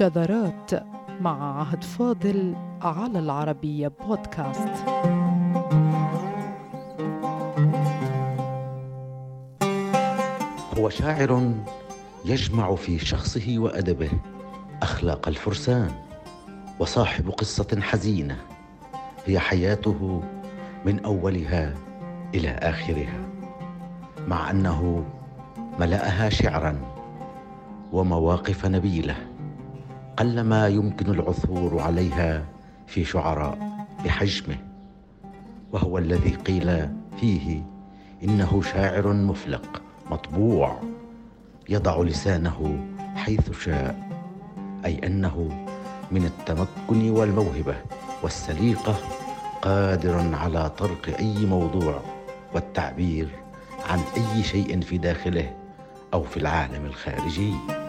شذرات مع عهد فاضل على العربية بودكاست. هو شاعر يجمع في شخصه وأدبه أخلاق الفرسان وصاحب قصة حزينة هي حياته من أولها إلى آخرها مع أنه ملأها شعرا ومواقف نبيلة. قلما يمكن العثور عليها في شعراء بحجمه وهو الذي قيل فيه إنه شاعر مفلق مطبوع يضع لسانه حيث شاء أي أنه من التمكن والموهبة والسليقة قادر على طرق أي موضوع والتعبير عن أي شيء في داخله أو في العالم الخارجي.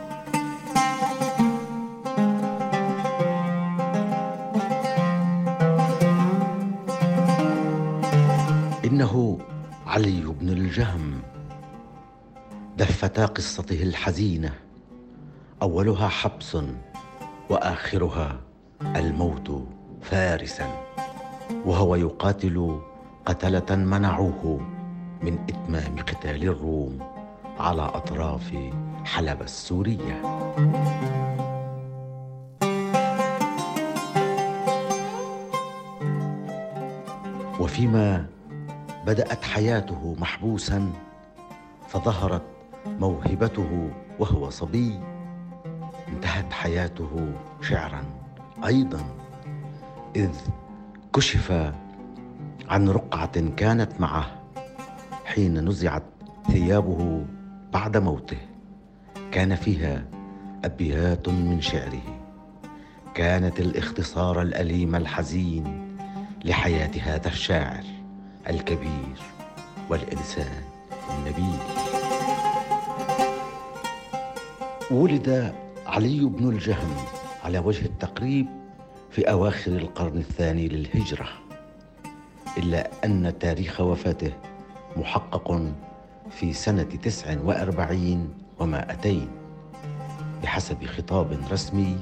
إنه علي بن الجهم. دفتا قصته الحزينة. أولها حبس وآخرها الموت فارسا. وهو يقاتل قتلة منعوه من إتمام قتال الروم على أطراف حلب السورية. وفيما بدأت حياته محبوسا فظهرت موهبته وهو صبي. انتهت حياته شعرا أيضا إذ كشف عن رقعة كانت معه حين نزعت ثيابه بعد موته. كان فيها أبيات من شعره. كانت الاختصار الأليم الحزين لحياه هذا الشاعر. الكبير والإنسان النبيل. ولد علي بن الجهم على وجه التقريب في أواخر القرن الثاني للهجرة إلا أن تاريخ وفاته محقق في سنة تسع وأربعين ومائتين. بحسب خطاب رسمي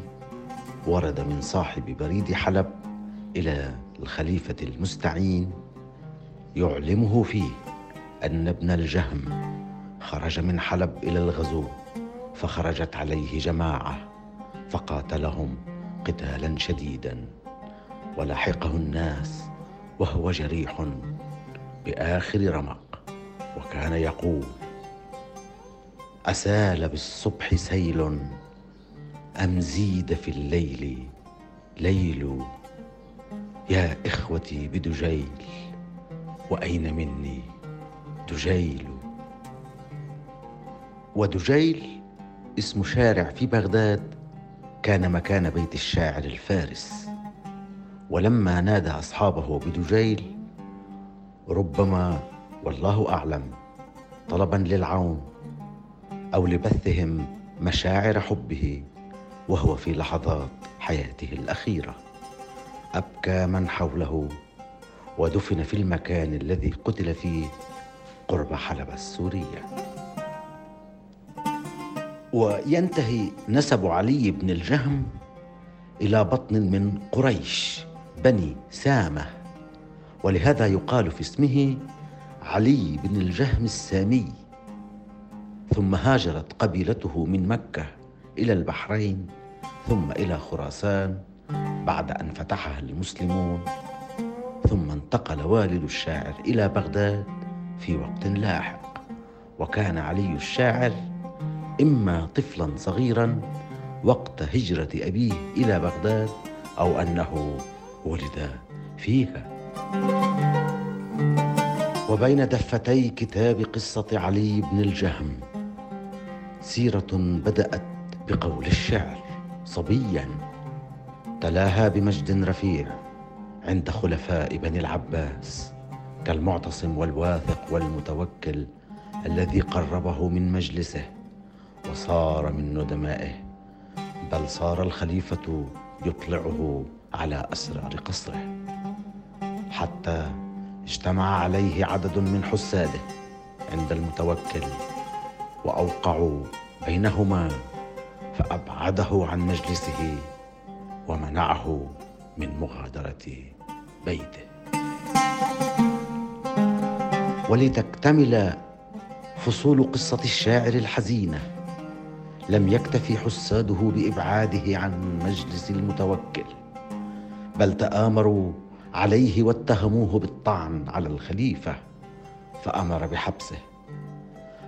ورد من صاحب بريد حلب إلى الخليفة المستعين يعلمه فيه أن ابن الجهم خرج من حلب إلى الغزو فخرجت عليه جماعة فقاتلهم قتالا شديدا. ولحقه الناس وهو جريح بآخر رمق وكان يقول أسال بالصبح سيل أم زيد في الليل ليل يا إخوتي بدجيل. وأين مني دجيل؟ ودجيل اسم شارع في بغداد كان مكان بيت الشاعر الفارس. ولما نادى أصحابه بدجيل ربما والله أعلم طلبا للعون أو لبثهم مشاعر حبه وهو في لحظات حياته الأخيرة. أبكى من حوله ودفن في المكان الذي قتل فيه قرب حلب السورية. وينتهي نسب علي بن الجهم إلى بطن من قريش بني سامة. ولهذا يقال في اسمه علي بن الجهم السامي. ثم هاجرت قبيلته من مكة إلى البحرين ثم إلى خراسان بعد أن فتحها المسلمون. ثم انتقل والد الشاعر إلى بغداد في وقت لاحق. وكان علي الشاعر إما طفلا صغيرا وقت هجرة أبيه إلى بغداد أو أنه ولد فيها. وبين دفتي كتاب قصة علي بن الجهم سيرة بدأت بقول الشعر صبيا تلاها بمجد رفيع. عند خلفاء بني العباس كالمعتصم والواثق والمتوكل الذي قربه من مجلسه وصار من ندمائه بل صار الخليفة يطلعه على أسرار قصره. حتى اجتمع عليه عدد من حساده عند المتوكل وأوقعوا بينهما فأبعده عن مجلسه ومنعه من مغادرة بيته ولتكتمل فصول قصة الشاعر الحزينه لم يكتف حساده بإبعاده عن مجلس المتوكل بل تآمروا عليه واتهموه بالطعن على الخليفة فأمر بحبسه.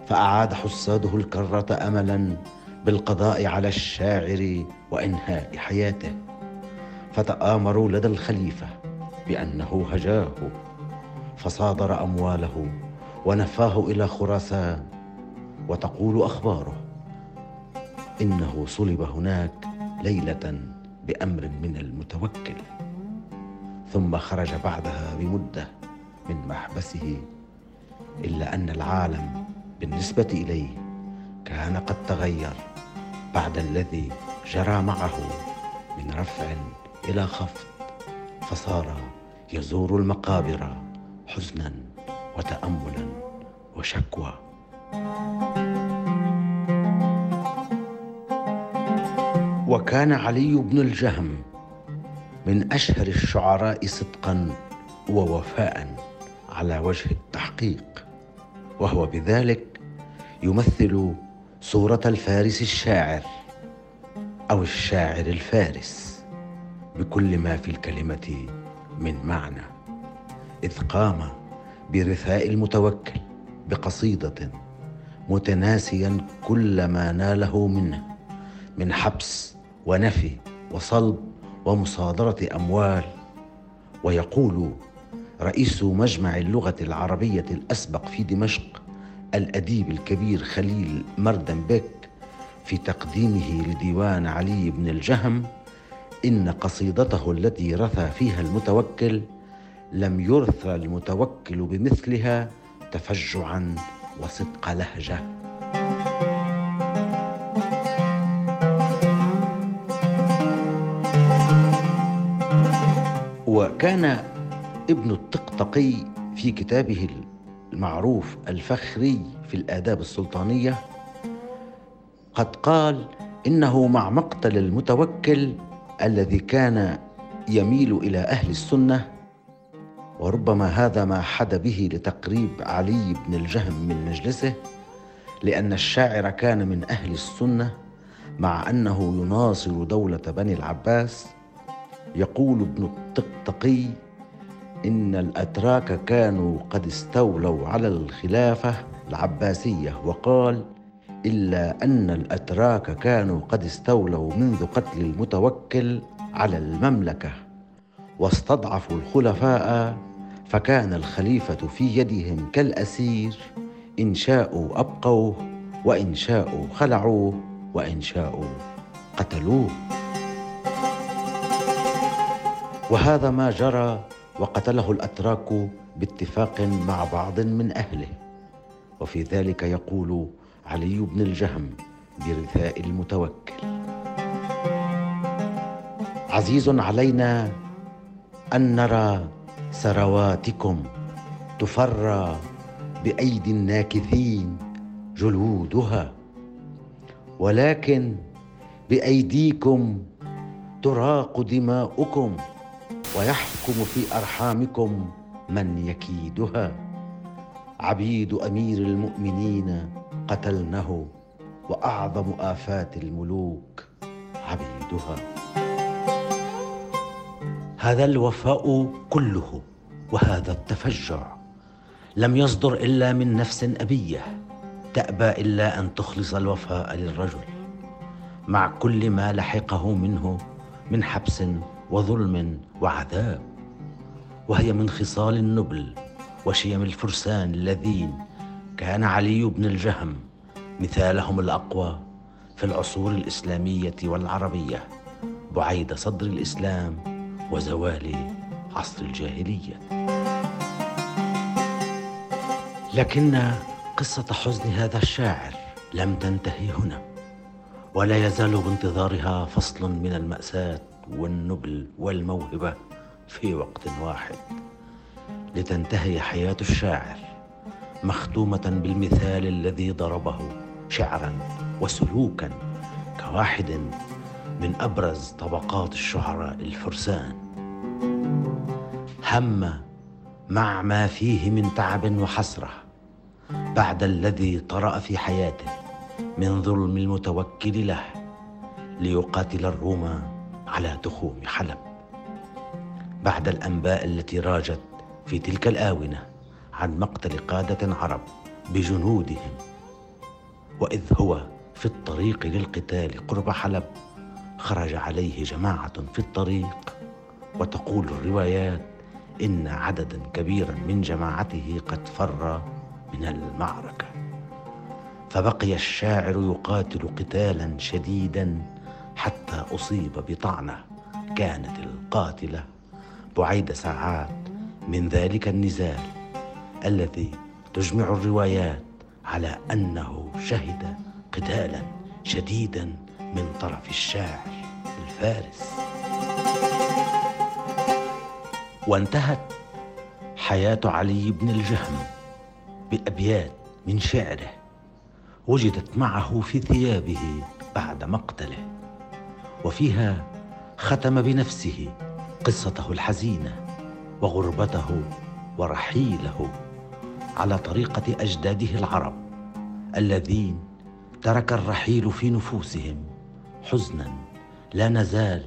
فأعاد حساده الكرة املا بالقضاء على الشاعر وإنهاء حياته. فتآمروا لدى الخليفة بأنه هجاه فصادر أمواله ونفاه إلى خراسان وتقول أخباره إنه صلب هناك ليلة بأمر من المتوكل. ثم خرج بعدها بمدة من محبسه إلا أن العالم بالنسبة إليه كان قد تغير بعد الذي جرى معه من رفع إلى خفض فصار يزور المقابر حزنا وتاملا وشكوى. وكان علي بن الجهم من أشهر الشعراء صدقا ووفاء على وجه التحقيق وهو بذلك يمثل صورة الفارس الشاعر أو الشاعر الفارس. بكل ما في الكلمة من معنى. إذ قام برثاء المتوكل بقصيدة متناسيا كل ما ناله منه من حبس ونفي وصلب ومصادرة أموال. ويقول رئيس مجمع اللغة العربية الأسبق في دمشق الأديب الكبير خليل مردنبك في تقديمه لديوان علي بن الجهم إن قصيدته التي رثى فيها المتوكل لم يرثى المتوكل بمثلها تفجعا وصدق لهجة. وكان ابن الطقطقي في كتابه المعروف الفخري في الآداب السلطانية قد قال إنه مع مقتل المتوكل الذي كان يميل إلى أهل السنة وربما هذا ما حد به لتقريب علي بن الجهم من مجلسه لأن الشاعر كان من أهل السنة مع أنه يناصر دولة بني العباس. يقول ابن الطقطقي إن الأتراك كانوا قد استولوا على الخلافة العباسية وقال إلا أن الأتراك كانوا قد استولوا منذ قتل المتوكل على المملكة واستضعفوا الخلفاء فكان الخليفة في يدهم كالأسير إن شاءوا أبقوه وإن شاءوا خلعوه وإن شاءوا قتلوه. وهذا ما جرى وقتله الأتراك باتفاق مع بعض من أهله. وفي ذلك يقول علي بن الجهم برثاء المتوكل. عزيز علينا أن نرى ثرواتكم تفرى بأيدي الناكثين جلودها ولكن بأيديكم تراق دماؤكم ويحكم في أرحامكم من يكيدها. عبيد أمير المؤمنين قتلنه وأعظم آفات الملوك عبيدها. هذا الوفاء كله وهذا التفجع. لم يصدر إلا من نفس أبيه. تأبى إلا أن تخلص الوفاء للرجل. مع كل ما لحقه منه من حبس وظلم وعذاب. وهي من خصال النبل وشيم الفرسان الذين كان علي بن الجهم مثالهم الأقوى في العصور الإسلامية والعربية بعيد صدر الإسلام وزوال عصر الجاهلية. لكن قصة حزن هذا الشاعر لم تنتهي هنا ولا يزال بانتظارها فصل من المأساة والنبل والموهبة في وقت واحد. لتنتهي حياة الشاعر مختومة بالمثال الذي ضربه شعرا وسلوكا واحد من أبرز طبقات الشعراء الفرسان. هم مع ما فيه من تعب وحسرة بعد الذي طرأ في حياته من ظلم المتوكل له ليقاتل الروم على تخوم حلب. بعد الأنباء التي راجت في تلك الآونة عن مقتل قادة عرب بجنودهم. وإذ هو في الطريق للقتال قرب حلب خرج عليه جماعة في الطريق. وتقول الروايات إن عددا كبيرا من جماعته قد فر من المعركة. فبقي الشاعر يقاتل قتالا شديدا حتى أصيب بطعنة كانت القاتلة بعيد ساعات من ذلك النزال. الذي تجمع الروايات على أنه شهد قتالا شديدا من طرف الشاعر الفارس. وانتهت حياة علي بن الجهم بأبيات من شعره وجدت معه في ثيابه بعد مقتله وفيها ختم بنفسه قصته الحزينة وغربته ورحيله. على طريقة أجداده العرب الذين ترك الرحيل في نفوسهم حزنا لا نزال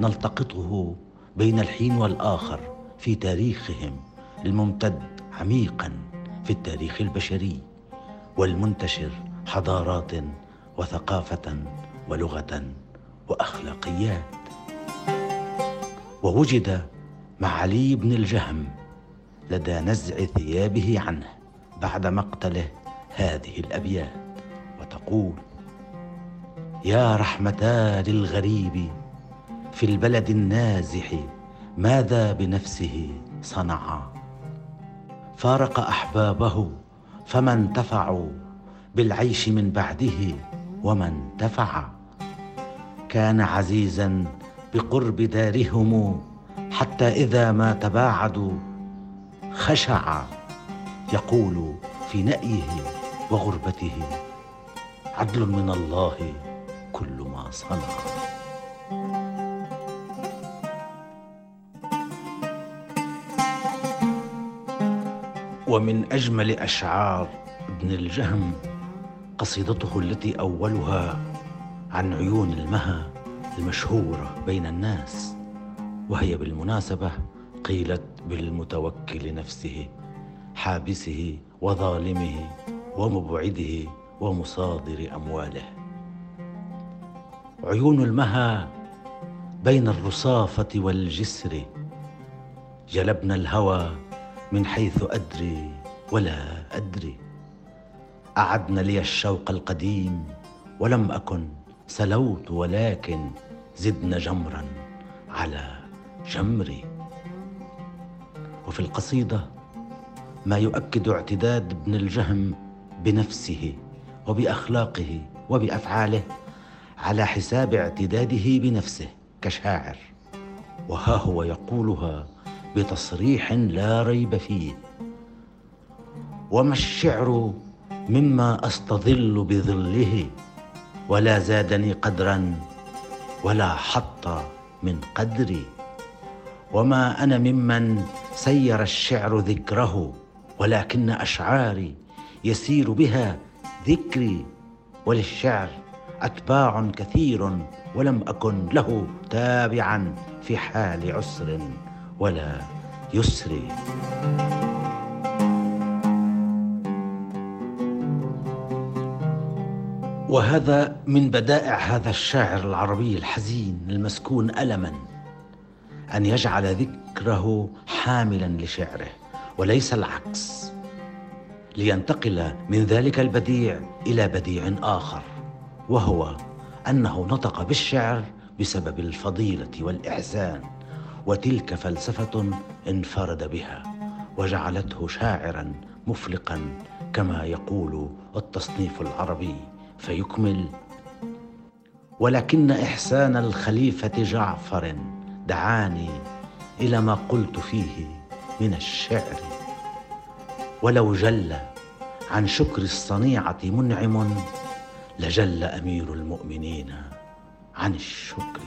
نلتقطه بين الحين والآخر في تاريخهم الممتد عميقا في التاريخ البشري والمنتشر حضارات وثقافة ولغة وأخلاقيات. ووجد مع علي بن الجهم لدى نزع ثيابه عنه بعد مقتله هذه الأبيات. وتقول يا رحمتا للغريب في البلد النازح ماذا بنفسه صنع؟ فارق أحبابه فما انتفعوا بالعيش من بعده وما انتفع. كان عزيزا بقرب دارهم حتى إذا ما تباعدوا خشع يقول في نأيه وغربته عدل من الله كل ما صنع. ومن أجمل أشعار ابن الجهم قصيدته التي أولها عن عيون المها المشهورة بين الناس وهي بالمناسبة قيلت بالمتوكل نفسه حابسه وظالمه ومبعده ومصادر أمواله. عيون المها بين الرصافة والجسر جلبنا الهوى من حيث أدري ولا أدري. اعدن لي الشوق القديم ولم أكن سلوت ولكن زدن جمرا على جمري. وفي القصيدة ما يؤكد اعتداد ابن الجهم بنفسه وبأخلاقه وبأفعاله على حساب اعتداده بنفسه كشاعر. وها هو يقولها بتصريح لا ريب فيه وما الشعر مما أستظل بظله ولا زادني قدرا ولا حط من قدري وما أنا ممن سير الشعر ذكره ولكن أشعاري يسير بها ذكري وللشعر أتباع كثير ولم أكن له تابعا في حال عسر ولا يسر. وهذا من بدائع هذا الشاعر العربي الحزين المسكون الما. أن يجعل ذكره حاملا لشعره وليس العكس. لينتقل من ذلك البديع إلى بديع آخر وهو أنه نطق بالشعر بسبب الفضيلة والإحسان وتلك فلسفة انفرد بها وجعلته شاعرا مفلقا كما يقول التصنيف العربي فيكمل ولكن إحسان الخليفة جعفر دعاني إلى ما قلت فيه من الشعر. ولو جل عن شكر الصنيعة منعم لجل أمير المؤمنين عن الشكر.